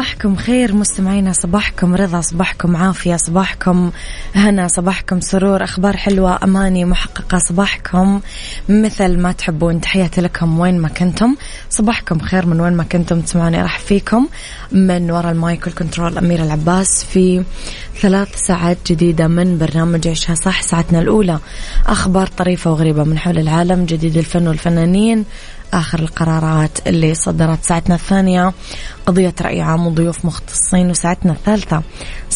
صباحكم خير مستمعينا صباحكم رضا صباحكم عافية صباحكم هنا صباحكم سرور أخبار حلوة أماني محققة صباحكم. مثل ما تحبون تحياتي لكم وين ما كنتم. صباحكم خير من وين ما كنتم تسمعوني راح فيكم من وراء المايك وال control أمير العباس في ثلاث ساعات جديدة من برنامج عيشها صح ساعتنا الأولى. أخبار طريفة وغريبة من حول العالم جديد الفن والفنانين. آخر القرارات اللي صدرت. ساعتنا الثانية قضية رأي عام وضيوف مختصين وساعتنا الثالثة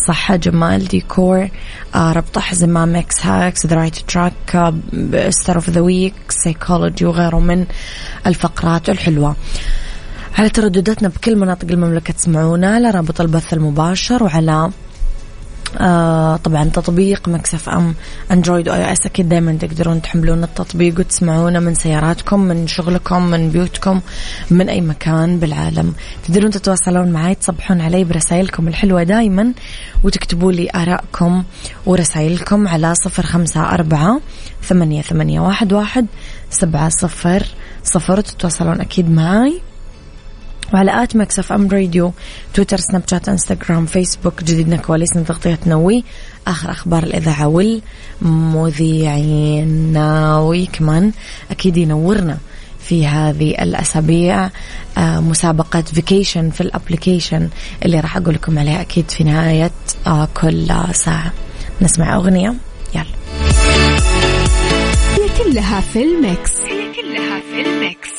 صحة جمال ديكور آه ربط أحزمة mix hacks the right track star of the week سيكولوجي وغيره من الفقرات الحلوة. على تردداتنا بكل مناطق المملكة تسمعونا على رابط البث المباشر وعلى آه طبعا تطبيق Mix FM Android و iOS. أكيد دائما تقدرون تحملون التطبيق وتسمعونه من سياراتكم من شغلكم من بيوتكم من أي مكان بالعالم. تقدرون تتواصلون معي تصبحون علي برسائلكم الحلوة دائما وتكتبوا لي آرائكم ورسائلكم على صفر خمسة أربعة ثمانية ثمانية واحد واحد سبعة صفر صفر. تتواصلون أكيد معي وعلى at Mix FM Radio تويتر سناب شات إنستغرام فيسبوك جديدنا كواليسنا تغطية نوي آخر أخبار الإذاعة والمذيعين وكمان أكيد ينورنا في هذه الأسابيع. آه مسابقة vacation في ال application اللي راح أقول لكم عليها أكيد في نهاية آه كل ساعة. نسمع أغنية يلا. هي كلها في الميكس. هي كلها في الميكس.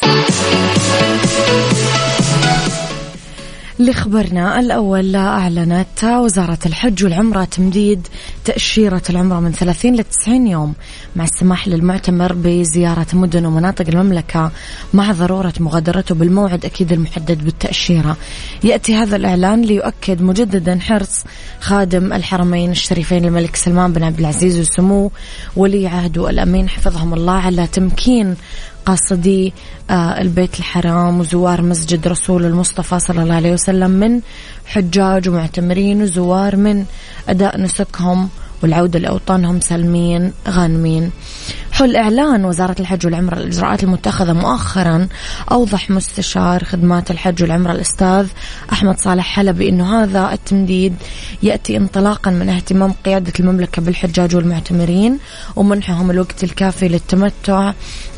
لخبرنا الأول أعلنت وزارة الحج والعمرة تمديد تأشيرة العمرة من 30 ل 90 يوم مع السماح للمعتمر بزيارة مدن ومناطق المملكة مع ضرورة مغادرته بالموعد أكيد المحدد بالتأشيرة. يأتي هذا الإعلان ليؤكد مجددا حرص خادم الحرمين الشريفين الملك سلمان بن عبد العزيز وسمو ولي عهده الأمين حفظهم الله على تمكين قاصدي آه، البيت الحرام وزوار مسجد رسول المصطفى صلى الله عليه وسلم من حجاج ومعتمرين وزوار من أداء نسكهم والعودة لأوطانهم سالمين غانمين. حول إعلان وزارة الحج والعمرة الإجراءات المتخذة مؤخرا أوضح مستشار خدمات الحج والعمرة الأستاذ أحمد صالح حلبي أنه هذا التمديد يأتي انطلاقا من اهتمام قيادة المملكة بالحجاج والمعتمرين ومنحهم الوقت الكافي للتمتع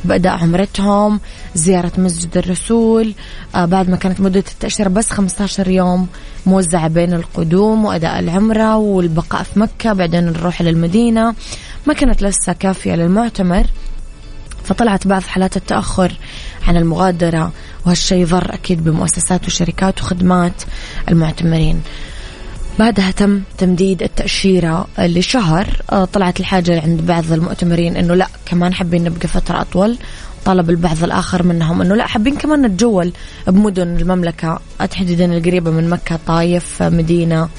بأداء عمرتهم زيارة مسجد الرسول آه بعد ما كانت مدة التأشيرة بس 15 يوم موزعة بين القدوم وأداء العمرة والبقاء في مكة بعدين نروح للمدينة. ما كانت لسه كافية للمعتمر فطلعت بعض حالات التأخر عن المغادرة وهالشيء ضر أكيد بمؤسسات وشركات وخدمات المعتمرين. بعدها تم تمديد التأشيرة لشهر آه، طلعت الحاجة عند بعض المؤتمرين أنه لا كمان حابين نبقى فترة أطول. طلب البعض الآخر منهم أنه لا حابين كمان نتجول بمدن المملكة تحديدا القريبة من مكة طايف مدينة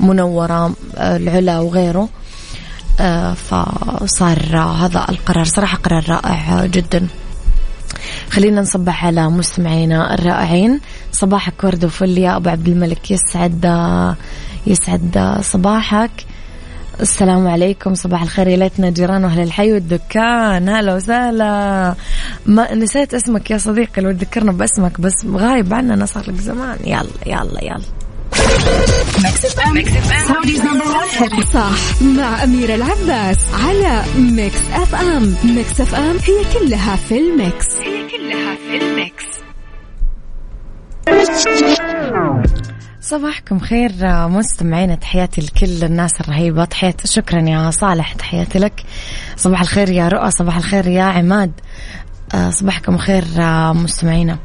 منورة آه، العلا وغيره. فصار هذا القرار صراحة قرار رائع جدا. خلينا نصبح على مستمعينا الرائعين. صباحك ورد وفل يا أبو عبد الملك. يسعد يسعد صباحك. السلام عليكم. صباح الخير. يا ليتنا جيران وأهل الحي والدكان. هلا وسهلا. ما نسيت اسمك يا صديقي. لو تذكرنا باسمك بس غايب عننا صار لك زمان. يلا يلا يلا. صح مع أميرة العباس على Mix FM Mix FM هي كلها في ال mix. هي كلها في ال mix. صباحكم خير مستمعين تحياتي لكل الناس الرهيبة. تحياتي شكرا يا صالح تحياتي لك. صباح الخير يا رؤى صباح الخير يا عماد. آه، صباحكم خير مستمعينا.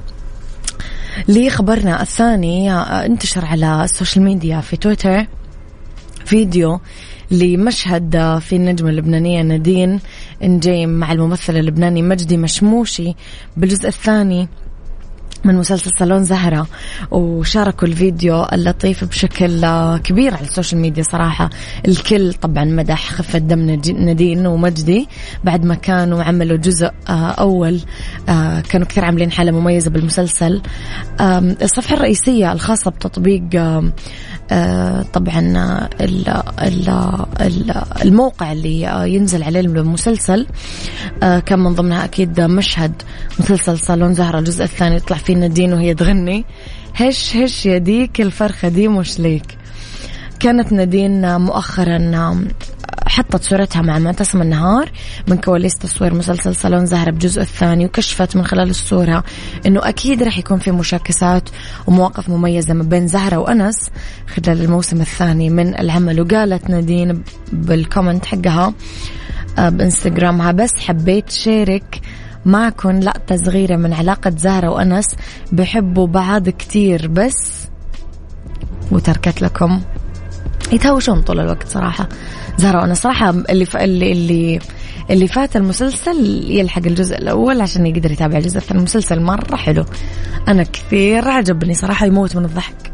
لخبرنا الثاني انتشر على ال social media في تويتر فيديو لمشهد في النجمة اللبنانية نادين نجيم مع الممثل اللبناني مجدي مشموشي بالجزء الثاني. من مسلسل صالون زهرة وشاركوا الفيديو اللطيف بشكل آه، كبير على ال social media صراحة. الكل طبعا مدح خفة دم نادين ومجدي بعد ما كانوا عملوا جزء آه، أول آه، كانوا كثير عاملين حالة مميزة بالمسلسل. الصفحة الرئيسية الخاصة بتطبيق طبعا الموقع اللي ينزل عليه المسلسل كان من ضمنها أكيد مشهد مسلسل صالون زهرة الجزء الثاني يطلع فيه نادين وهي تغني. هش هش يديك الفرخة دي مش ليك. كانت نادين مؤخرا حطت صورتها مع معتصم النهار من كواليس تصوير مسلسل صالون زهرة بجزء الثاني وكشفت من خلال الصورة إنه أكيد راح يكون في مشاكسات ومواقف مميزة ما بين زهرة وأنس خلال الموسم الثاني من العمل وقالت نادين بالكومنت حقها آه، بإنستغرامها بس حبيت شارك معكم لقطة صغيرة من علاقة زهرة وأنس بحبوا بعض كتير بس وتركت لكم يتهاوشون طول الوقت صراحة. زهرة وأنا صراحة اللي ف... اللي اللي اللي فات المسلسل يلحق الجزء الأول عشان يقدر يتابع الجزء الثاني المسلسل مرة حلو. أنا كثير عجبني صراحة يموت من الضحك.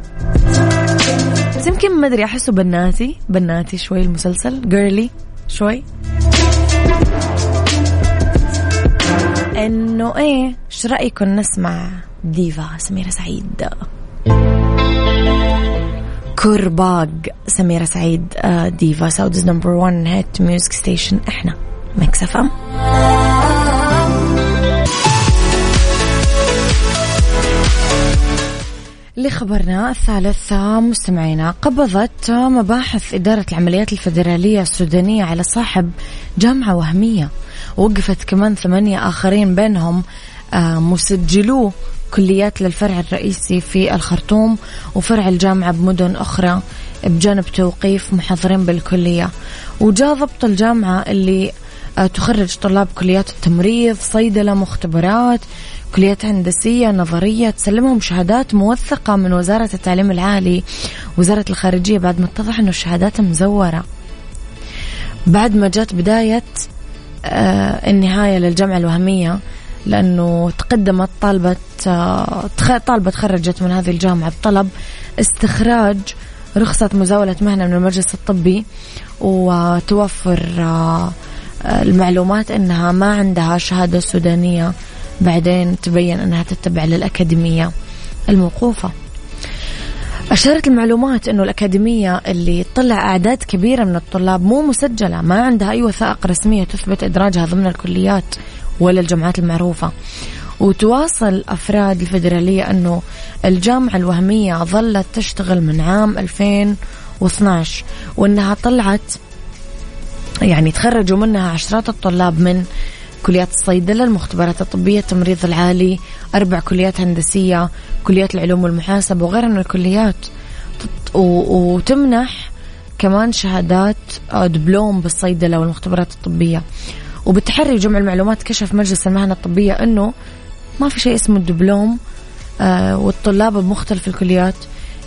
بس يمكن ما أدري أحسه بناتي بناتي شوي المسلسل جيرلي شوي. إنه إيه إيش رأيكم نسمع ديفا سميرة سعيد؟ كرباج سميرة سعيد آه، ديفا. Saudi's number 1 hit music station إحنا Mix FM لخبرنا الثالث مستمعينا قبضت مباحث إدارة العمليات الفيدرالية السودانية على صاحب جامعة وهمية. وقفت كمان ثمانية آخرين بينهم آه، مسجلو كليات للفرع الرئيسي في الخرطوم وفرع الجامعة بمدن أخرى بجانب توقيف محاضرين بالكلية. وجاء ضبط الجامعة اللي آه، تخرج طلاب كليات التمريض صيدلة مختبرات كليات هندسية نظرية تسلمهم شهادات موثقة من وزارة التعليم العالي وزارة الخارجية بعد ما اتضح أنه الشهادات مزورة. بعد ما جات بداية آه، النهاية للجامعة الوهمية لأنه تقدمت طالبة آه، طالبة تخرجت من هذه الجامعة بطلب استخراج رخصة مزاولة مهنة من المجلس الطبي وتوفر آه، المعلومات أنها ما عندها شهادة سودانية بعدين تبين أنها تتبع للأكاديمية الموقوفة. أشارت المعلومات أنه الأكاديمية اللي طلع أعداد كبيرة من الطلاب مو مسجلة ما عندها أي وثائق رسمية تثبت إدراجها ضمن الكليات. ولا الجامعات المعروفة. وتواصل أفراد الفيدرالية أنه الجامعة الوهمية ظلت تشتغل من عام 2012 وأنها طلعت يعني تخرجوا منها عشرات الطلاب من كليات الصيدلة المختبرات الطبية التمريض العالي أربع كليات هندسية كليات العلوم والمحاسبة وغيرها من الكليات. وتمنح كمان شهادات آه، دبلوم بالصيدلة والمختبرات الطبية. وبالتحري جمع المعلومات كشف مجلس المهنة الطبية أنه ما في شيء اسمه الدبلوم آه، والطلاب بمختلف الكليات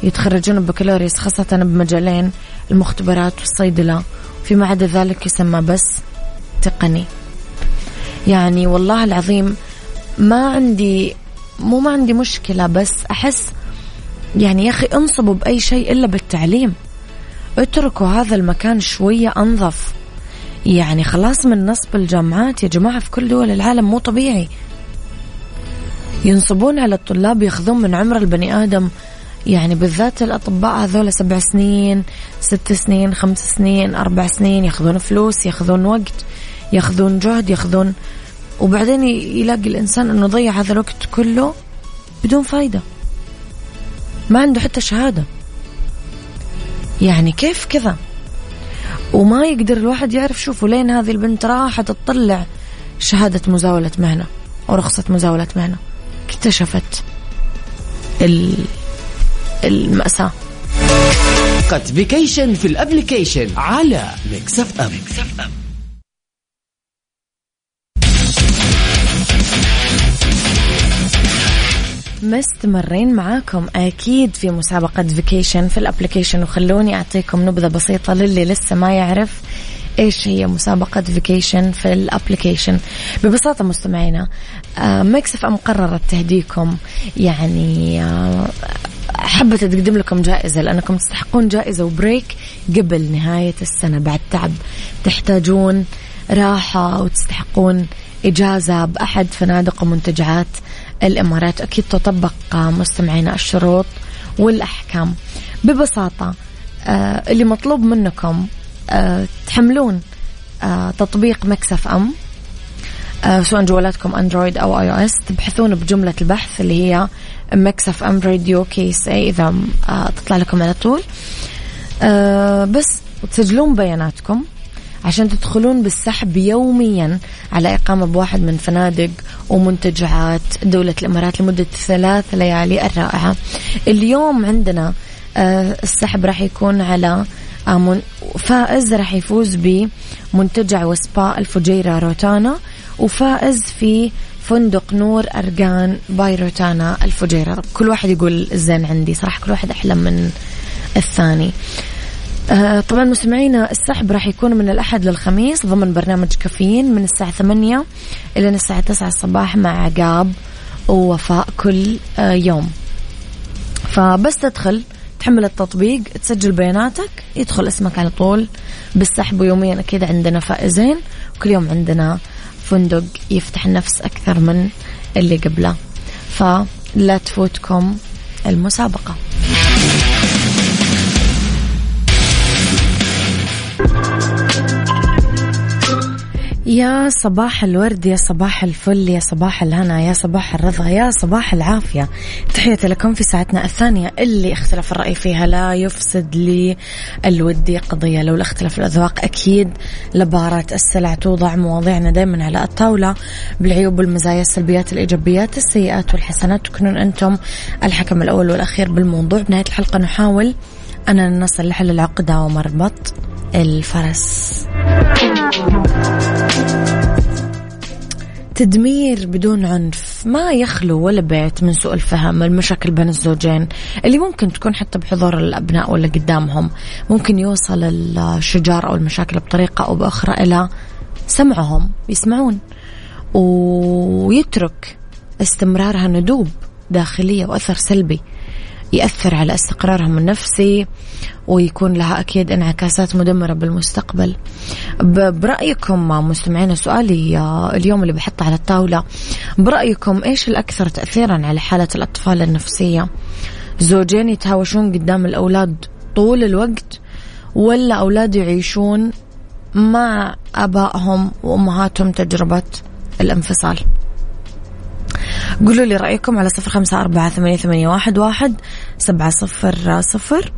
يتخرجون ببكالوريوس خاصة بمجالين المختبرات والصيدلة. فيما عدا ذلك يسمى بس تقني. يعني والله العظيم ما عندي مو ما عندي مشكلة بس أحس يعني يا أخي انصبوا بأي شيء إلا بالتعليم. اتركوا هذا المكان شوية أنظف. يعني خلاص من نصب الجامعات يا جماعة في كل دول العالم مو طبيعي. ينصبون على الطلاب ياخذون من عمر البني آدم يعني بالذات الأطباء هذول سبع سنين ست سنين خمس سنين أربع سنين ياخذون فلوس ياخذون وقت ياخذون جهد ياخذون وبعدين يلاقي الإنسان أنه ضيع هذا الوقت كله بدون فايدة. ما عنده حتى شهادة. يعني كيف كذا؟ وما يقدر الواحد يعرف شوفوا لين هذه البنت راحت تطلع شهادة مزاولة مهنة ورخصة مزاولة مهنة اكتشفت المأساة قد vacation في ال application على Mix FM, Mix FM. مستمرين معاكم أكيد في مسابقة vacation في ال application. وخلوني أعطيكم نبذة بسيطة للي لسه ما يعرف إيش هي مسابقة vacation في ال application. ببساطة مستمعينا Mix FM قررت تهديكم. يعني آه، حبت تقدم لكم جائزة لأنكم تستحقون جائزة و break قبل نهاية السنة. بعد تعب تحتاجون راحة وتستحقون إجازة بأحد فنادق ومنتجعات الإمارات أكيد تطبق مستمعينا الشروط والأحكام. ببساطة آه اللي مطلوب منكم آه تحملون آه تطبيق Mix FM آه، سواء جوالاتكم Android أو iOS تبحثون بجملة البحث اللي هي Mix FM Radio KSA إذا آه، تطلع لكم على طول. آه، بس وتسجلون بياناتكم. عشان تدخلون بالسحب يوميا على إقامة بواحد من فنادق ومنتجعات دولة الإمارات لمدة ثلاث ليالي الرائعة. اليوم عندنا السحب راح يكون على فائز راح يفوز بمنتجع وسبا الفجيرة روتانا وفائز في فندق نور أرقان باي روتانا الفجيرة. كل واحد يقول الزين عندي صراحة كل واحد أحلى من الثاني. آه طبعا مستمعينا السحب راح يكون من الأحد للخميس ضمن برنامج كافيين من الساعة ثمانية إلى الساعة تسعة الصباح مع عقاب ووفاء كل آه يوم. فبس تدخل تحمل التطبيق تسجل بياناتك يدخل اسمك على طول. بالسحب ويوميا أكيد عندنا فائزين وكل يوم عندنا فندق يفتح النفس أكثر من اللي قبله. فلا تفوتكم المسابقة. يا صباح الورد يا صباح الفل يا صباح الهنا يا صباح الرضا يا صباح العافية. تحياتي لكم في ساعتنا الثانية اللي اختلاف الرأي فيها لا يفسد لي الودي قضية لو الاختلاف الأذواق أكيد. لبارة السلع توضع مواضيعنا دائما على الطاولة بالعيوب والمزايا السلبيات الإيجابيات السيئات والحسنات. تكونون أنتم الحكم الأول والأخير بالموضوع. بنهاية الحلقة نحاول أن نصل لحل العقدة ومربط الفرس. تدمير بدون عنف. ما يخلو ولا بيت من سوء الفهم المشاكل بين الزوجين اللي ممكن تكون حتى بحضور الأبناء ولا قدامهم. ممكن يوصل الشجار أو المشاكل بطريقة أو بأخرى إلى سمعهم يسمعون ويترك استمرارها ندوب داخلية وأثر سلبي يأثر على استقرارهم النفسي ويكون لها أكيد انعكاسات مدمرة بالمستقبل. برأيكم مستمعين سؤالي آه، اليوم اللي بحطه على الطاولة برأيكم إيش الأكثر تأثيرا على حالة الأطفال النفسية؟ زوجين يتهاوشون قدام الأولاد طول الوقت ولا أولاد يعيشون مع أبائهم وأمهاتهم تجربة الانفصال؟ قولوا لي رأيكم على صفر خمسة أربعة ثمانية, واحد سبعة صفر صفر.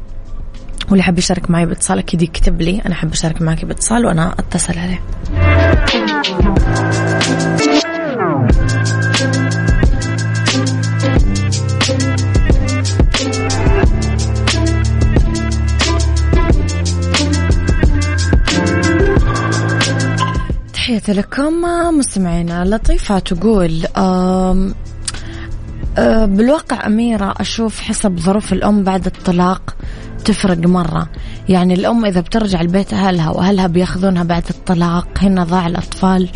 واللي حاب يشارك معي باتصال أكيد يكتب لي أنا حاب أشارك معك باتصال وأنا أتصل عليه. تحياتي لكم مستمعينا لطيفة تقول أه، بالواقع أميرة أشوف حسب ظروف الأم بعد الطلاق. تفرق مرة. يعني الأم إذا بترجع لبيت أهلها وأهلها بيأخذونها بعد الطلاق هنا ضاع الأطفال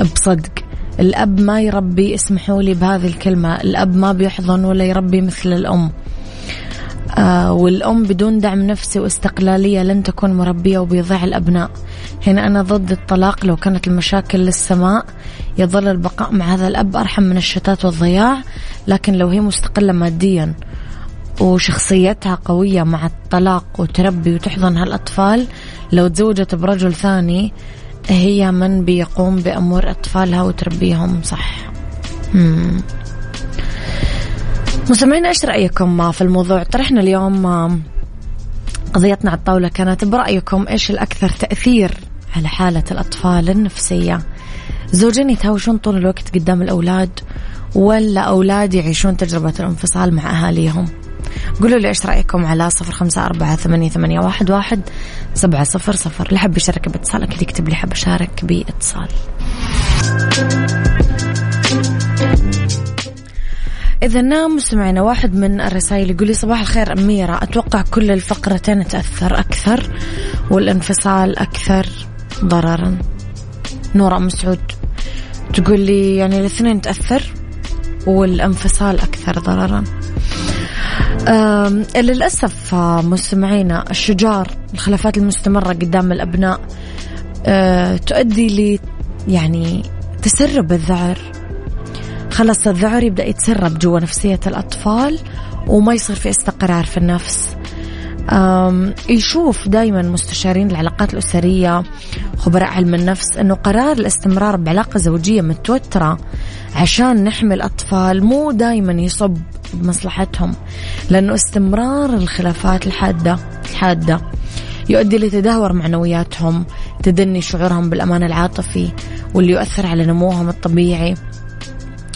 بصدق. الأب ما يربي اسمحوا لي بهذه الكلمة الأب ما بيحضن ولا يربي مثل الأم. آه والأم بدون دعم نفسي واستقلالية لن تكون مربية وبيضيع الأبناء. هنا أنا ضد الطلاق لو كانت المشاكل للسماء يظل البقاء مع هذا الأب أرحم من الشتات والضياع لكن لو هي مستقلة ماديا وشخصيتها قوية مع الطلاق وتربي وتحضن هالأطفال. لو تزوجت برجل ثاني هي من بيقوم بأمور أطفالها وتربيهم صح. مم. مستمعين إيش رأيكم في الموضوع؟ طرحنا اليوم قضيتنا على الطاولة كانت برأيكم إيش الأكثر تأثير على حالة الأطفال النفسية؟ زوجين يتهاوشون طول الوقت قدام الأولاد ولا أولاد يعيشون تجربة الانفصال مع أهاليهم؟ قولوا لي إيش رأيكم على صفر خمسة أربعة ثمانية, ثمانية واحد, واحد سبعة صفر صفر. اللي حب يشارك باتصال أكيد يكتب لي حب اشارك باتصال. إذا نام مستمعينا واحد من الرسائل يقول لي صباح الخير أميرة. أتوقع كل الفقرتين تأثر أكثر والانفصال أكثر ضررا. نورا مسعود تقول لي يعني الاثنين تأثر والانفصال أكثر ضررا. للأسف مستمعينا الشجار الخلافات المستمرة قدام الأبناء أه، تؤدي ل يعني تسرب الذعر. خلص الذعر يبدأ يتسرب جوا نفسية الأطفال وما يصير في استقرار في النفس. يشوف دائما مستشارين العلاقات الأسرية خبراء علم النفس أنه قرار الاستمرار بعلاقة زوجية متوترة عشان نحمي الأطفال مو دائما يصب بمصلحتهم لأنه استمرار الخلافات الحادة الحادة يؤدي لتدهور معنوياتهم تدني شعورهم بالأمان العاطفي واللي يؤثر على نموهم الطبيعي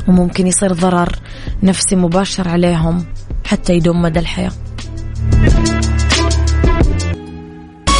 وممكن يصير ضرر نفسي مباشر عليهم حتى يدوم مدى الحياة.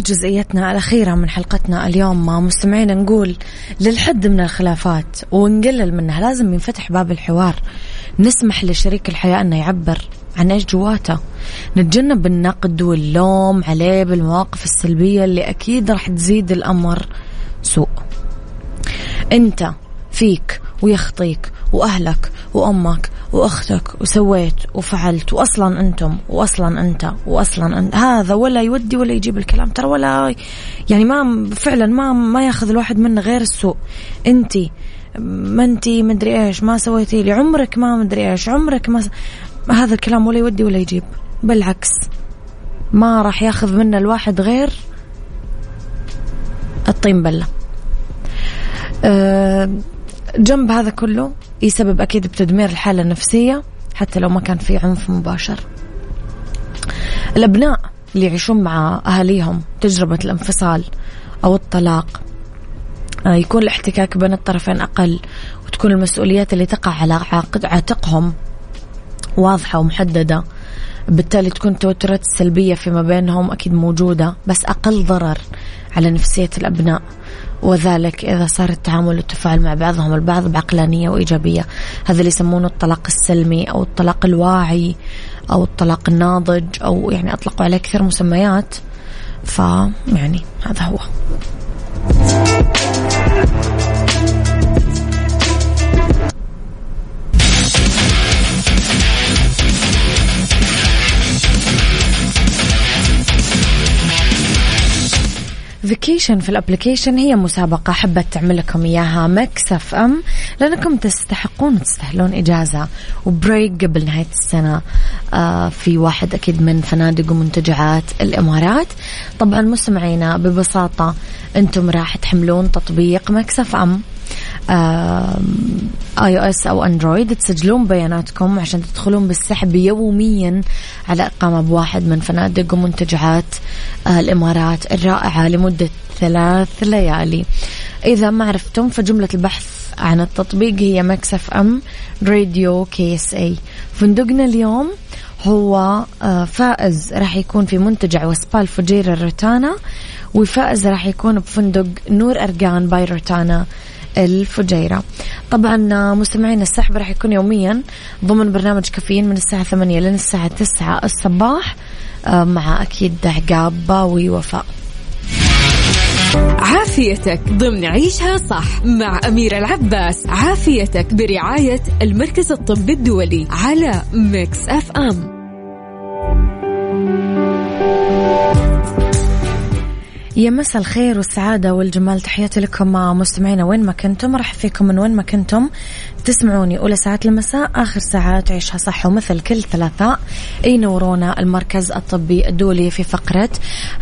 جزئيتنا الأخيرة من حلقتنا اليوم. مع مستمعينا نقول للحد من الخلافات ونقلل منها لازم ينفتح باب الحوار. نسمح لشريك الحياة أنه يعبر عن إيش جواته. نتجنب النقد واللوم عليه بالمواقف السلبية اللي أكيد راح تزيد الأمر سوء. أنت فيك ويخطيك وأهلك وأمك وأختك وسويت وفعلت وأصلا أنتم وأصلا أنت وأصلا أنت. هذا ولا يودي ولا يجيب الكلام. ترى ولا يعني ما فعلا ما ما يأخذ الواحد منا غير السوء. أنت ما أنت مدري إيش ما سويتي لي. عمرك ما مدري إيش عمرك ما س... هذا الكلام ولا يودي ولا يجيب. بالعكس ما راح يأخذ منا الواحد غير الطين بلة. أه جنب هذا كله يسبب أكيد بتدمير الحالة النفسية حتى لو ما كان في عنف مباشر. الأبناء اللي يعيشون مع أهاليهم تجربة الانفصال أو الطلاق آه، يكون الاحتكاك بين الطرفين أقل وتكون المسؤوليات اللي تقع على عاتقهم واضحة ومحددة. بالتالي تكون التوترات السلبية فيما بينهم أكيد موجودة بس أقل ضرر على نفسية الأبناء. وذلك إذا صار التعامل والتفاعل مع بعضهم البعض بعقلانية وإيجابية. هذا اللي يسمونه الطلاق السلمي أو الطلاق الواعي أو الطلاق الناضج أو يعني أطلقوا عليه كثير مسميات. فيعني هذا هو. فيكيشن في الابلكيشن هي مسابقة حبت تعمل لكم إياها مكس اف ام لأنكم تستحقون وتستاهلون إجازة و break قبل نهاية السنة آه في واحد أكيد من فنادق ومنتجعات الإمارات. طبعا مستمعينا ببساطة أنتم راح تحملون تطبيق Mix FM iOS أو Android تسجلون بياناتكم عشان تدخلون بالسحب يوميا على إقامة بواحد من فنادق ومنتجعات آه، الإمارات الرائعة لمدة ثلاث ليالي. إذا ما عرفتم فجملة البحث عن التطبيق هي Mix FM Radio KSA. فندقنا اليوم هو آه، فائز راح يكون في منتجع وسبال فجير الروتانا وفائز راح يكون بفندق نور أرجان باي روتانا الفجيرة. طبعا مستمعين السحب راح يكون يوميا ضمن برنامج كافيين من الساعة ثمانية لين الساعة تسعة الصباح آه، مع أكيد عقاب باوي وفاء. عافيتك ضمن عيشها صح مع أميرة العباس. عافيتك برعاية المركز الطبي الدولي على Mix FM. يا مسا الخير والسعادة والجمال تحياتي لكم مستمعينا وين ما كنتم راح فيكم من وين ما كنتم. تسمعوني أولى ساعات المساء آخر ساعات عيشها صح ومثل كل ثلاثاء. ينورونا المركز الطبي الدولي في فقرة.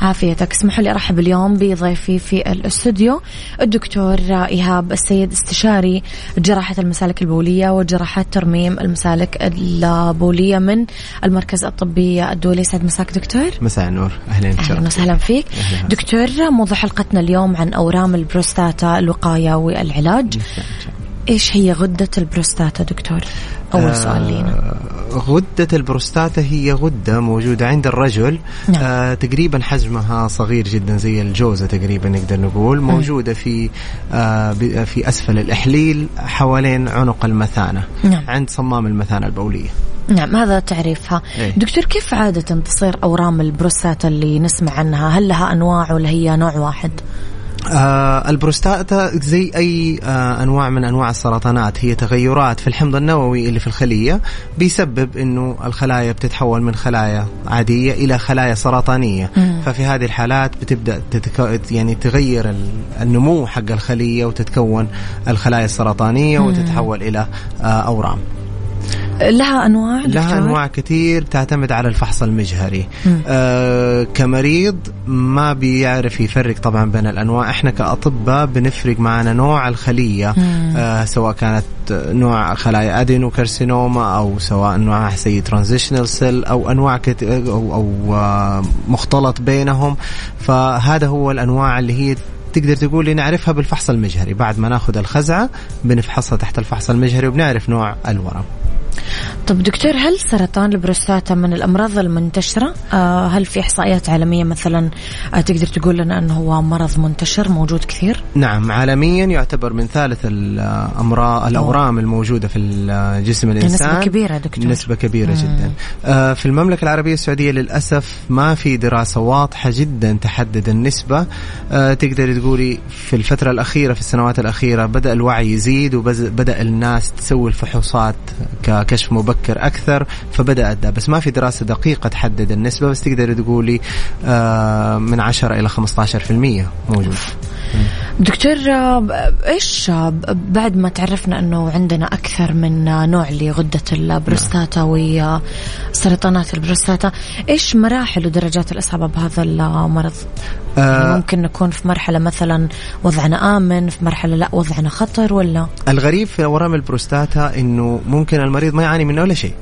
عافيتك. اسمحوا لي أرحب اليوم بضيفي في الاستوديو الدكتور إيهاب السيد استشاري جراحة المسالك البولية وجراحة ترميم المسالك البولية من المركز الطبي الدولي. سعد مساك دكتور. مساء النور. أهلا أهلا وسهلا فيك. أهلا. دكتور موضوع حلقتنا اليوم عن أورام البروستاتا الوقاية والعلاج. إيش هي غدة البروستاتا دكتور؟ أول آه سؤال لينا. غدة البروستاتا هي غدة موجودة عند الرجل. نعم. آه تقريبا حجمها صغير جدا زي الجوزة تقريبا نقدر نقول. موجودة في آه في أسفل الإحليل حوالين عنق المثانة. نعم. عند صمام المثانة البولية. نعم هذا تعريفها. إيه. دكتور كيف عادة تصير أورام البروستاتا اللي نسمع عنها؟ هل لها أنواع ولا هي نوع واحد؟ آه البروستاتا زي أي آه أنواع من أنواع السرطانات. هي تغيرات في الحمض النووي اللي في الخلية بيسبب إنه الخلايا بتتحول من خلايا عادية إلى خلايا سرطانية. مم. ففي هذه الحالات بتبدأ تتك... يعني تغير ال- النمو حق الخلية وتتكون الخلايا السرطانية وتتحول إلى آه أورام. لها أنواع لها دكتور؟ أنواع كثير تعتمد على الفحص المجهري مم. آه كمريض ما بيعرف يفرق طبعا بين الأنواع إحنا كأطباء بنفرق معنا نوع الخلية مم. آه سواء كانت نوع خلايا adenocarcinoma أو سواء نوع زي transitional cell أو أنواع كت... أو, أو آه مختلط بينهم فهذا هو الأنواع اللي هي تقدر تقول نعرفها بالفحص المجهري بعد ما ناخذ الخزعة بنفحصها تحت الفحص المجهري وبنعرف نوع الورم طب دكتور هل سرطان البروستاتا من الأمراض المنتشرة؟ آه هل في إحصائيات عالمية مثلا آه تقدر تقول لنا أنه هو مرض منتشر موجود كثير؟ نعم عالميا يعتبر من ثالث الأمراض الأورام الموجودة في جسم الإنسان نسبة كبيرة دكتور نسبة كبيرة مم. جدا آه، في المملكة العربية السعودية للأسف ما في دراسة واضحة جدا تحدد النسبة تقدر تقولي في الفترة الأخيرة في السنوات الأخيرة بدأ الوعي يزيد وبدأ الناس تسوي الفحوصات ككشف مبكر أكثر فبدأت ده بس ما في دراسة دقيقة تحدد النسبة بس تقدر تقولي آه، من 10 إلى 15% موجود. دكتور إيش بعد ما تعرفنا إنه عندنا أكثر من نوع لغدة البروستاتا وسرطانات البروستاتا إيش مراحل ودرجات الإصابة بهذا المرض؟ يعني آه، ممكن نكون في مرحلة مثلا وضعنا آمن في مرحلة لا وضعنا خطر ولا؟ الغريب في أورام البروستاتا إنه ممكن المريض ما يعاني من ولا شيء.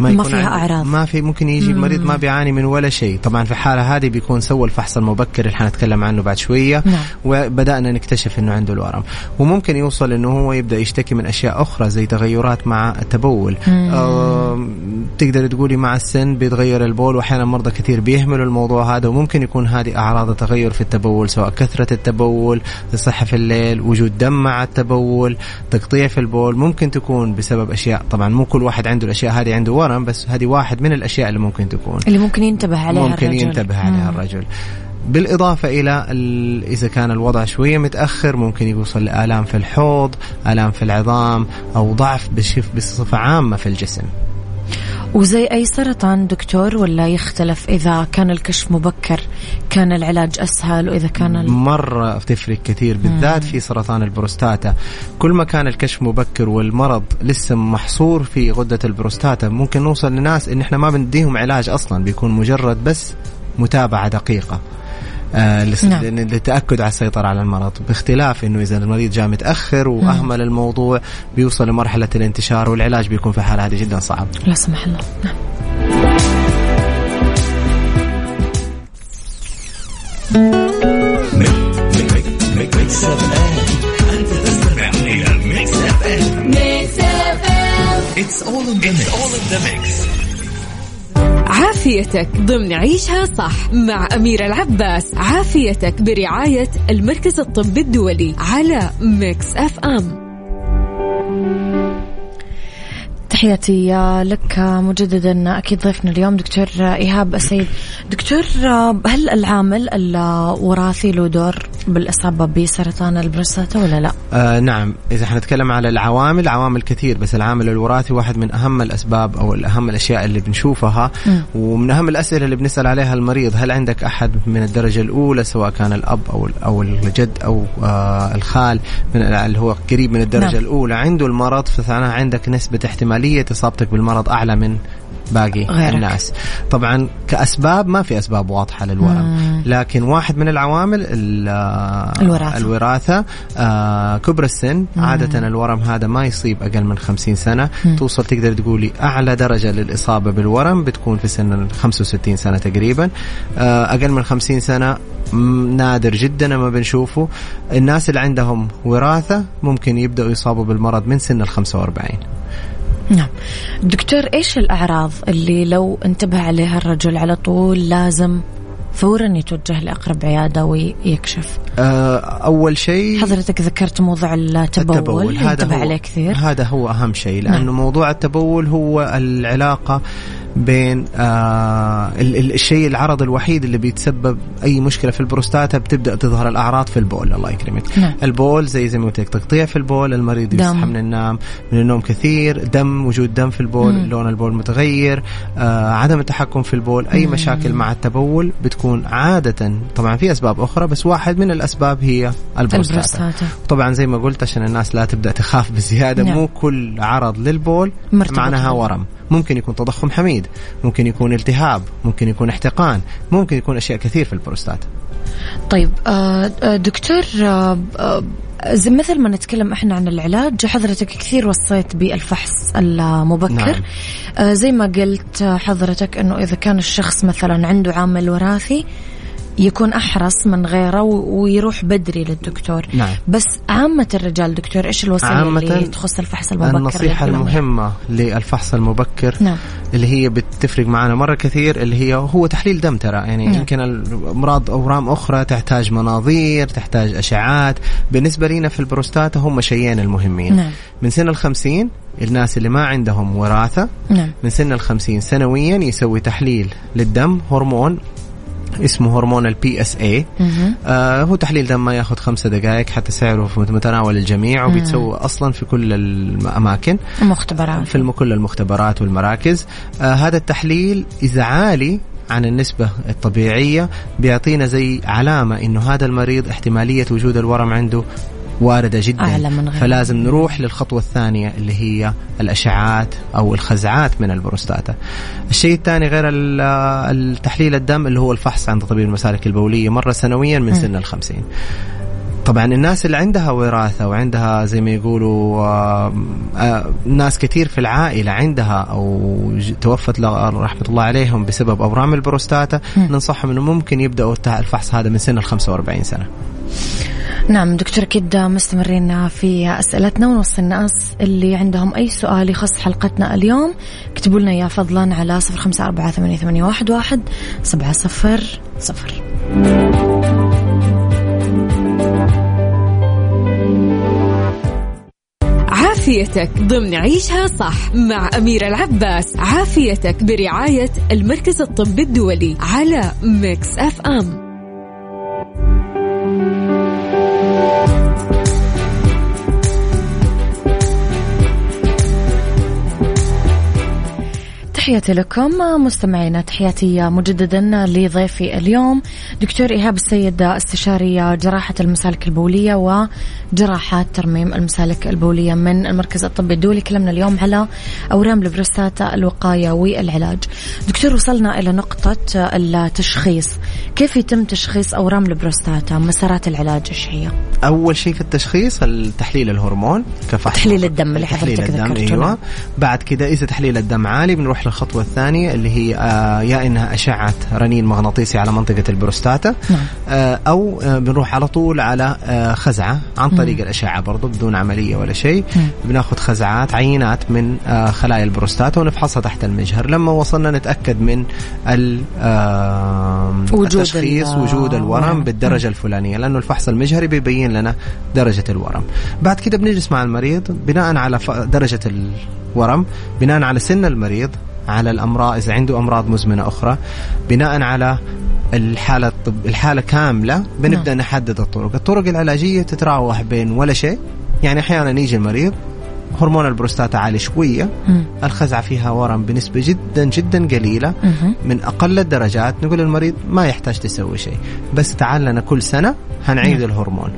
ما يكون فيها أعراض. ما في ممكن يجي المريض ما بيعاني من ولا شيء. طبعا في الحالة هذه بيكون سوى الفحص المبكر اللي حنتكلم عنه بعد شوية. نعم. وبدأنا نكتشف إنه عنده الورم. وممكن يوصل إنه هو يبدأ يشتكي من أشياء أخرى زي تغيرات مع التبول. آم، تقدر تقولي مع السن بيتغير البول واحيانا مرضى كثير بيهملوا الموضوع هذا. وممكن يكون هذه أعراض تغير في التبول سواء كثرة التبول الصحه في الليل وجود دم مع التبول تقطيع في البول. ممكن تكون بسبب أشياء طبعا مو كل واحد عنده الأشياء هذه عنده ورم بس هذه واحد من الأشياء اللي ممكن تكون. اللي ممكن ينتبه عليها ممكن الرجل. ينتبه عليها مم. الرجل. بالإضافة إلى إذا كان الوضع شوية متأخر ممكن يوصل لآلام في الحوض آلام في العظام أو ضعف بشف بصفة عامة في الجسم. وزي أي سرطان دكتور ولا يختلف إذا كان الكشف مبكر كان العلاج أسهل وإذا كان ال... مرة تفرق كثير بالذات في سرطان البروستاتا. كل ما كان الكشف مبكر والمرض لسه محصور في غدة البروستاتا ممكن نوصل لناس إن إحنا ما بنديهم علاج أصلا بيكون مجرد بس متابعة دقيقة. آه نعم. للتأكد على السيطرة على المرض باختلاف إنه إذا المريض جاء متأخر وأهمل الموضوع بيوصل لمرحلة الانتشار والعلاج بيكون في الحاله هذه جدا صعب لا سمح الله نعم. عافيتك ضمن عيشها صح مع أميرة العباس. عافيتك برعاية المركز الطبي الدولي على Mix FM. تحياتي لك مجددا. أكيد ضيفنا اليوم دكتور إيهاب السيد. دكتور هل العامل الوراثي له دور؟ بالإصابة بسرطان البروستاتا ولا لا؟ آه نعم إذا حنتكلم على العوامل عوامل كثير بس العامل الوراثي واحد من أهم الأسباب أو اهم الأشياء اللي بنشوفها مم. ومن أهم الأسئلة اللي بنسأل عليها المريض هل عندك أحد من الدرجة الأولى سواء كان الأب أو أو الجد أو آه الخال من اللي هو قريب من الدرجة نعم. نعم. الأولى عنده المرض فمعناها عندك نسبة احتمالية إصابتك بالمرض أعلى من باقي غيرك. الناس طبعا كأسباب ما في أسباب واضحة للورم مم. لكن واحد من العوامل ال- الوراثة. الوراثة آه كبر السن عادة الورم هذا ما يصيب أقل من 50 سنة مم. توصل تقدر تقولي أعلى درجة للإصابة بالورم بتكون في سن ال 65 سنة تقريبا آه أقل من 50 سنة م- نادر جدا ما بنشوفه الناس اللي عندهم وراثة ممكن يبدأوا يصابوا بالمرض من سن ال 45 نعم دكتور إيش الأعراض اللي لو انتبه عليها الرجل على طول لازم فورا يتوجه لأقرب عيادة ويكشف آه، أول شيء حضرتك ذكرت موضوع التبول, التبول. هذا هو عليه كثير هذا هو أهم شيء لأنه نعم. موضوع التبول هو العلاقة بين آه الشيء العرض الوحيد اللي بيتسبب أي مشكلة في البروستاتا بتبدأ تظهر الأعراض في البول الله يكرمك نعم. البول زي زي ما قلت لك تقطيع في البول المريض يصحى من النوم من النوم كثير دم وجود دم في البول مم. لون البول متغير آه عدم التحكم في البول أي مم. مشاكل مع التبول بتكون عادة طبعا في أسباب أخرى بس واحد من الأسباب هي البروستاتا, البروستاتا. طبعا زي ما قلت عشان الناس لا تبدأ تخاف بزيادة نعم. مو كل عرض للبول معناها ورم ممكن يكون تضخم حميد ممكن يكون التهاب ممكن يكون احتقان ممكن يكون أشياء كثير في البروستاتا طيب آه، آه، دكتور آه، زي مثل ما نتكلم إحنا عن العلاج حضرتك كثير وصيت بالفحص المبكر نعم. زي ما قلت حضرتك إنه إذا كان الشخص مثلا عنده عامل وراثي يكون أحرص من غيره ويروح بدري للدكتور نعم. بس عامة الرجال دكتور إيش الوسيلة اللي تخص الفحص المبكر النصيحة المهمة للفحص المبكر نعم. اللي هي بتفرق معنا مرة كثير اللي هي هو تحليل دم ترى يعني نعم. يمكن الأمراض أورام أخرى تحتاج مناظير تحتاج أشعات بالنسبة لنا في البروستاتا هم شيئين المهمين نعم. من سن الخمسين الناس اللي ما عندهم وراثة نعم. من سن الخمسين سنويا يسوي تحليل للدم هرمون اسمه هرمون ال PSA آه هو تحليل دم ما ياخذ خمسة دقائق حتى سعره في متناول الجميع وبيتسوى أصلا في كل الأماكن. المختبرات. في كل المختبرات والمراكز. آه هذا التحليل إذا عالي عن النسبة الطبيعية بيعطينا زي علامة إنه هذا المريض احتمالية وجود الورم عنده واردة جدا. أعلى من غير فلازم نروح للخطوة الثانية اللي هي الأشعات أو الخزعات من البروستاتا. الشيء الثاني غير التحليل الدم اللي هو الفحص عند طبيب المسالك البولية مرة سنويا من سن الخمسين. طبعا الناس اللي عندها وراثة وعندها زي ما يقولوا آه آه ناس كثير في العائلة عندها أو توفت رحمة الله عليهم بسبب أورام البروستاتا ننصحهم أنه ممكن يبدأوا الفحص هذا من سن ال 45 سنة. نعم دكتور أكيد مستمرين في أسئلتنا ونوصي الناس اللي عندهم أي سؤال يخص حلقتنا اليوم. اكتبوا لنا يا فضلا على صفر خمسة أربعة ثمانية, واحد سبعة صفر صفر. عافيتك ضمن عيشها صح مع أميرة العباس. عافيتك برعاية المركز الطبي الدولي على Mix FM. تحياتي لكم مستمعينا تحياتي مجددا لضيفي اليوم دكتور إيهاب السيد استشاري جراحة المسالك البولية وجراحة ترميم المسالك البولية من المركز الطبي الدولي. كلامنا اليوم على أورام البروستاتا الوقاية والعلاج. دكتور وصلنا إلى نقطة التشخيص. كيف يتم تشخيص أورام البروستاتا مسارات العلاج إيش هي؟ أول شيء في التشخيص التحليل الهرمون كفحص تحليل الدم اللي حضرتك ذكرته. أيوة. بعد كده إذا تحليل الدم عالي بنروح الخطوة الثانية اللي هي آه يا إنها أشعة رنين مغناطيسي على منطقة البروستاتا نعم. آه أو آه بنروح على طول على خزعة عن طريق مم. الأشعة برضو بدون عملية ولا شيء بناخذ خزعات عينات من خلايا البروستاتا ونفحصها تحت المجهر لما وصلنا نتأكد من وجود التشخيص وجود الورم نعم. بالدرجة الفلانية لأنه الفحص المجهري بيبين لنا درجة الورم بعد كده بنجلس مع المريض بناء على درجة الورم بناء على سن المريض على الأمراض إذا عنده أمراض مزمنة أخرى بناء على الحالة الطب الحالة كاملة بنبدأ نعم. نحدد الطرق، الطرق العلاجية تتراوح بين ولا شيء يعني أحيانا يجي المريض هرمون البروستاتا عالي شوية مم. الخزعة فيها ورم بنسبة جدا جدا قليلة مم. من أقل الدرجات نقول للمريض ما يحتاج تسوي شيء بس تعال لنا كل سنة هنعيد مم. الهرمون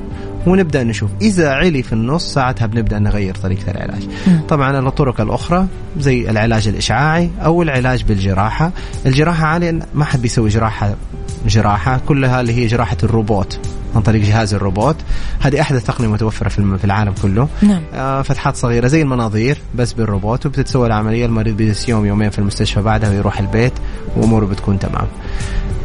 ونبدأ نشوف. إذا علي في النص ساعتها بنبدأ نغير طريقة العلاج. طبعا الطرق الأخرى زي العلاج الإشعاعي أو العلاج بالجراحة. الجراحة عاليا ما حد بيسوي جراحة جراحة كلها اللي هي جراحة الروبوت عن طريق جهاز الروبوت. هذه احدث تقنيه متوفره في العالم كله. نعم. آه فتحات صغيرة زي المناظير بس بالروبوت وبتتسوى العملية. المريض بيجلس يوم يومين في المستشفى بعدها ويروح البيت وأموره بتكون تمام.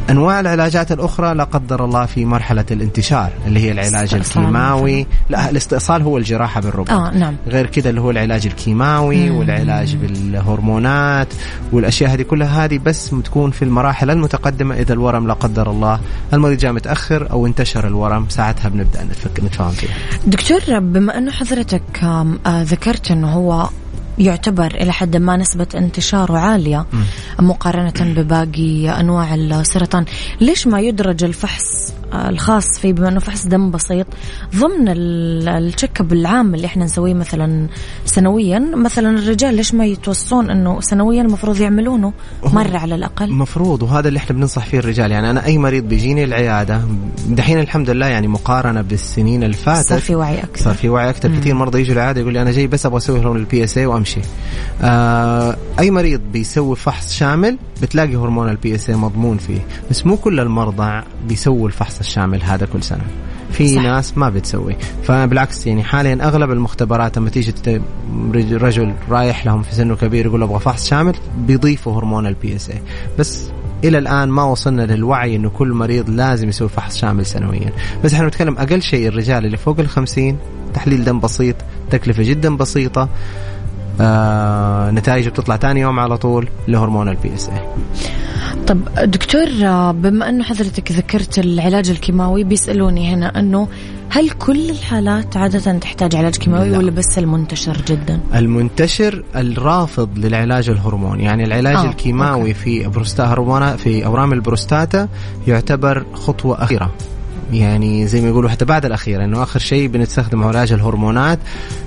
أنواع العلاجات الأخرى لا قدر الله في مرحلة الانتشار اللي هي العلاج الكيماوي. لا الاستئصال هو الجراحة بالرباط آه نعم. غير كده اللي هو العلاج الكيماوي مم. والعلاج بالهرمونات والأشياء هذه كلها هذه بس تكون في المراحل المتقدمة. إذا الورم لا قدر الله المريض جاء متأخر أو انتشر الورم ساعتها بنبدأ نتفك نتفاهم فيها. دكتور بما انه حضرتك آه، ذكرت أنه هو يعتبر إلى حد ما نسبة انتشاره عالية مقارنة بباقي أنواع السرطان، ليش ما يدرج الفحص الخاص فيه بما إنه فحص دم بسيط ضمن ال- ال check up العام اللي إحنا نسويه مثلا سنويا، مثلا الرجال ليش ما يتوصون إنه سنويا المفروض يعملونه مرة على الأقل؟ مفروض وهذا اللي إحنا بننصح فيه الرجال يعني أنا أي مريض بيجيني العيادة دحين الحمد لله يعني مقارنة بالسنين اللي فاتت صار في وعي أكثر. صار في وعي أكثر كثير مرضى يجوا العيادة يقول لي أنا جاي بس أبغى أسوي هرمون ال PSA وأمشي آه أي مريض بيسوي فحص شامل بتلاقي هرمون ال PSA مضمون فيه بس مو كل المرضى بيسووا الفحص الشامل هذا كل سنة. في صح. ناس ما بتسوي. فبالعكس يعني حاليا أغلب المختبرات لما تيجي رجل رايح لهم في سنه كبير يقول أبغى فحص شامل بيضيفوا هرمون ال PSA بس إلى الآن ما وصلنا للوعي إنه كل مريض لازم يسوي فحص شامل سنويا. بس إحنا نتكلم أقل شيء الرجال اللي فوق الخمسين تحليل دم بسيط تكلفة جدا بسيطة آه نتائجه بتطلع ثاني يوم على طول لهرمون البي اس اي طب دكتور بما أنه حضرتك ذكرت العلاج الكيماوي بيسألوني هنا أنه هل كل الحالات عادة تحتاج علاج كيماوي لا. ولا بس المنتشر جدا؟ المنتشر الرافض للعلاج الهرموني يعني العلاج آه،. الكيماوي okay. في بروستا هرمونا في أورام البروستاتا يعتبر خطوة أخيرة يعني زي ما يقولوا حتى بعد الأخير إنه آخر شيء بنستخدم علاج الهرمونات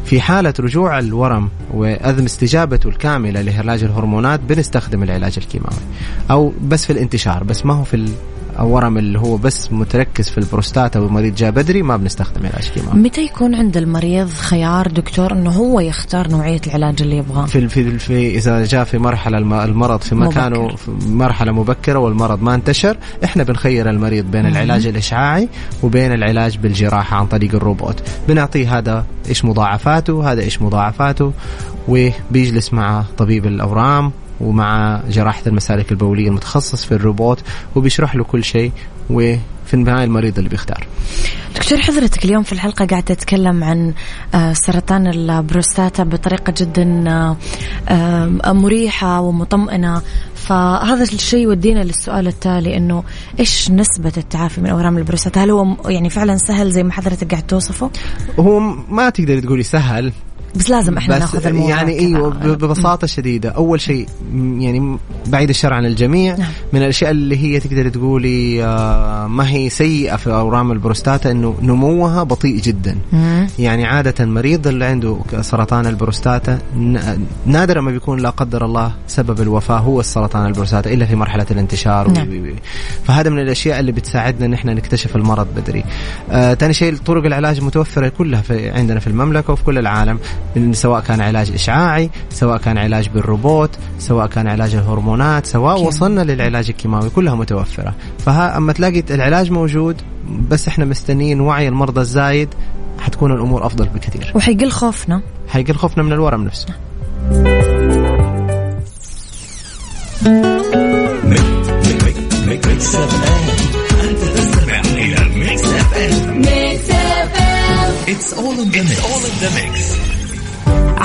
في حالة رجوع الورم وعدم استجابته الكاملة لعلاج الهرمونات بنستخدم العلاج الكيماوي. أو بس في الانتشار بس ما هو في الورم اللي هو بس متركز في البروستاتا والمريض جاء بدري ما بنستخدم علاج كيماوي متى يكون عند المريض خيار دكتور إنه هو يختار نوعية العلاج اللي يبغاه؟ في في, في إذا جاء في مرحلة الم- المرض في مكانه مبكر. في مرحلة مبكرة والمرض ما انتشر إحنا بنخير المريض بين العلاج الإشعاعي وبين العلاج بالجراحة عن طريق الروبوت بنعطيه هذا إيش مضاعفاته هذا إيش مضاعفاته وبيجلس مع طبيب الأورام ومع جراحة المسالك البولية المتخصص في الروبوت وبيشرح له كل شيء وفي النهاية المريض اللي بيختار دكتور حضرتك اليوم في الحلقة قاعدة تتكلم عن آه، سرطان البروستاتا بطريقة جدا آه، آه، مريحة ومطمئنة فهذا الشيء يودينا للسؤال التالي إنه إيش نسبة التعافي من أورام البروستاتا؟ هل هو يعني فعلا سهل زي ما حضرتك قاعد توصفه؟ هو ما تقدر تقولي سهل بس لازم إحنا بس ناخذ الموضوع يعني. إيوه ب- ببساطة شديدة أول شيء يعني بعيد الشر عن الجميع نعم. من الأشياء اللي هي تقدر تقولي آه، ما هي سيئة في أورام البروستاتا إنه نموها بطيء جدا مم. يعني عادة المريض اللي عنده سرطان البروستاتا نادرا ما بيكون لا قدر الله سبب الوفاة هو السرطان البروستاتا إلا في مرحلة الانتشار نعم. فهذا من الأشياء اللي بتساعدنا إن إحنا نكتشف المرض بدري آه، تاني شيء طرق العلاج متوفرة كلها في عندنا في المملكة وفي كل العالم سواء كان علاج إشعاعي سواء كان علاج بالروبوت سواء كان علاج الهرمونات سواء chemo. وصلنا للعلاج الكيماوي كلها متوفرة. فها أما تلاقي العلاج موجود بس إحنا مستنيين وعي المرضى الزايد حتكون الأمور أفضل بكثير. وحيقل خوفنا. حيقل خوفنا من الورم نفسه.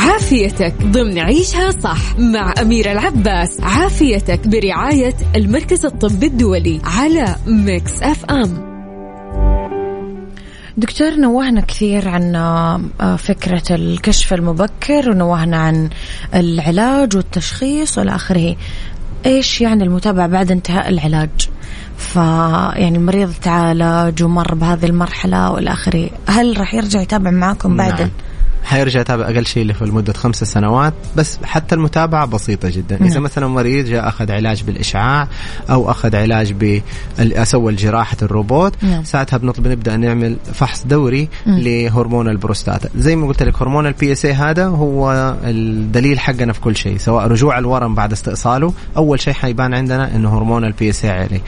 عافيتك ضمن عيشها صح مع أميرة العباس عافيتك برعاية المركز الطبي الدولي على Mix FM دكتور نوهنا كثير عن آه، فكرة الكشف المبكر ونوهنا عن العلاج والتشخيص وإلى آخره. إيش يعني المتابعة بعد انتهاء العلاج؟ فيعني المريض تعالج ومر بهذه المرحلة وإلى آخره، هل راح يرجع يتابع معاكم بعد؟ نعم. حيرجع يتابع أقل شيء اللي في لمدة خمس سنوات بس حتى المتابعة بسيطة جدا إذا. مثلا مريض جاء أخذ علاج بالإشعاع أو أخذ علاج ب اسوى جراحه الروبوت نعم. ساعتها بنطلب نبدأ نعمل فحص دوري. لهرمون البروستاتا زي ما قلت لك هرمون ال PSA هذا هو الدليل حقنا في كل شيء سواء رجوع الورم بعد استئصاله أول شيء حيبان عندنا إنه هرمون ال PSA عالي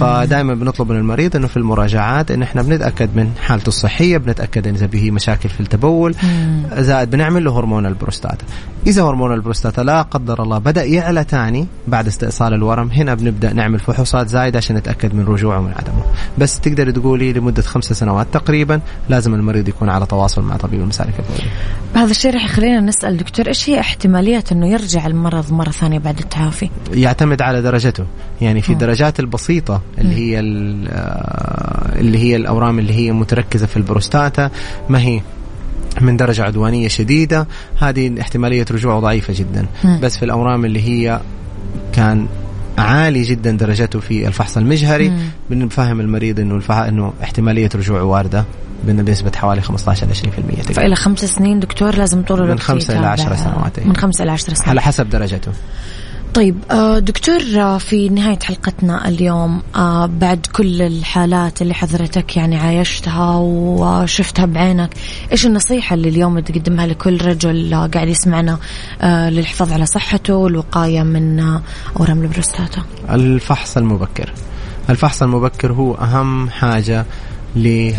فدائما بنطلب من المريض إنه في المراجعات إن إحنا بنتأكد من حالته الصحية بنتأكد إذا به مشاكل في التبول زائد بنعمل له هرمون البروستاتا إذا هرمون البروستاتا لا قدر الله بدأ يعلى ثاني بعد استئصال الورم هنا بنبدأ نعمل فحوصات زايدة عشان نتأكد من رجوعه ومن عدمه بس تقدر تقولي لمدة خمسة سنوات تقريبا لازم المريض يكون على تواصل مع طبيب المسالك البوليه هذا الشيء راح يخلينا نسأل دكتور إيش هي احتمالية إنه يرجع المرض مرة ثانية بعد التعافي؟ يعتمد على درجته. يعني في درجات البسيطة اللي هي آه، اللي هي الأورام اللي هي متركزة في البروستاتا ما هي من درجة عدوانية شديدة. هذه احتمالية رجوعه ضعيفة جدا. م. بس في الأورام اللي هي كان عالي جدا درجته في الفحص المجهري. بنفهم المريض إنه الفح... إنه احتمالية رجوعه واردة بنسبة حوالي 15 ل 20% فإلى خمس سنين دكتور لازم طول الوقت من خمسة إلى 10 سنوات من خمسة إلى 10 سنوات. على حسب درجته. طيب آه، دكتور آه، في نهاية حلقتنا اليوم آه، بعد كل الحالات اللي حضرتك يعني عايشتها وشفتها بعينك إيش النصيحة اللي اليوم تقدمها لكل رجل قاعد يسمعنا للحفاظ على صحته والوقاية من أورام البروستاتا؟ الفحص المبكر. الفحص المبكر هو أهم حاجة لتفادي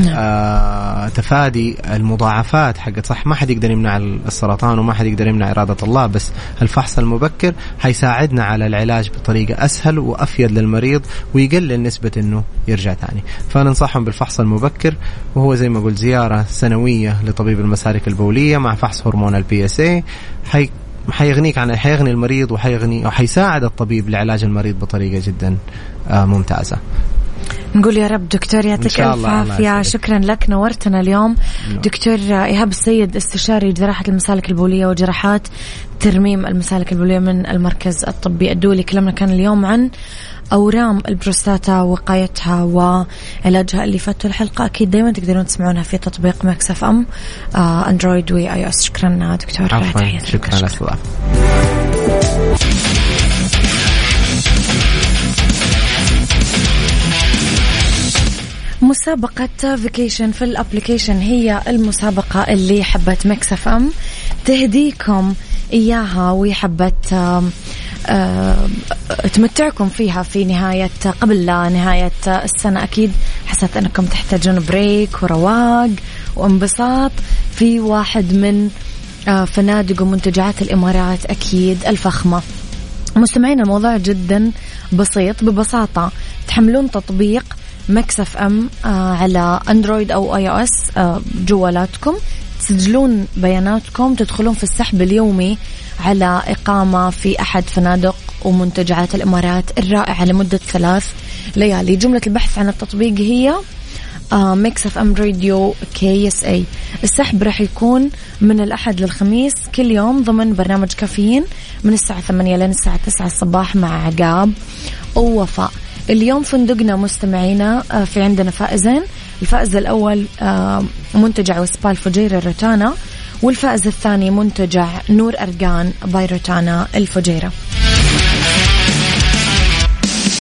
نعم. آه، المضاعفات حقت صح ما حد يقدر يمنع السرطان وما حد يقدر يمنع إرادة الله بس الفحص المبكر حيساعدنا على العلاج بطريقة أسهل وأفيد للمريض ويقلل نسبة أنه يرجع ثاني فننصحهم بالفحص المبكر وهو زي ما قلت زيارة سنوية لطبيب المسالك البولية مع فحص هرمون ال PSA حي حيغنيك عن حيغني المريض وحيغني وحيساعد الطبيب لعلاج المريض بطريقة جدا آه، ممتازة. نقول يا رب دكتور يعطيك الف عافية. شكرا لك نورتنا اليوم. نعم. دكتور إيهاب السيد استشاري جراحة المسالك البولية وجراحات ترميم المسالك البولية من المركز الطبي الدولي. كلامنا كان اليوم عن أورام البروستاتا وقايتها وعلاجها اللي فاتوا الحلقة. أكيد دائما تقدرون تسمعونها في تطبيق Mix FM آه Android و iOS. شكرا دكتور. عفوا. شكرا لك. مسابقة vacation في ال application هي المسابقة اللي حبت Mix FM تهديكم إياها وحبت تمتعكم فيها في نهاية قبل نهاية السنة أكيد. حسيت أنكم تحتاجون break ورواق وانبساط. في واحد من آه، فنادق ومنتجعات الإمارات أكيد الفخمة. مستمعين الموضوع جدا بسيط ببساطة. تحملون تطبيق Mix FM آه على Android أو iOS آه جوالاتكم. تسجلون بياناتكم تدخلون في السحب اليومي على إقامة في أحد فنادق ومنتجعات الإمارات الرائعة لمدة ثلاث ليالي. جملة البحث عن التطبيق هي Mix FM Radio KSA السحب راح يكون من الأحد للخميس كل يوم ضمن برنامج كافيين من الساعة 8 لين الساعة 9 الصباح مع عقاب ووفاء. اليوم فندقنا مستمعينا آه، في عندنا فائزين. الفائز الأول آه، منتجع وسبا الفجيرة روتانا والفائز الثاني منتجع نور Arjaan by Rotana الفجيرة.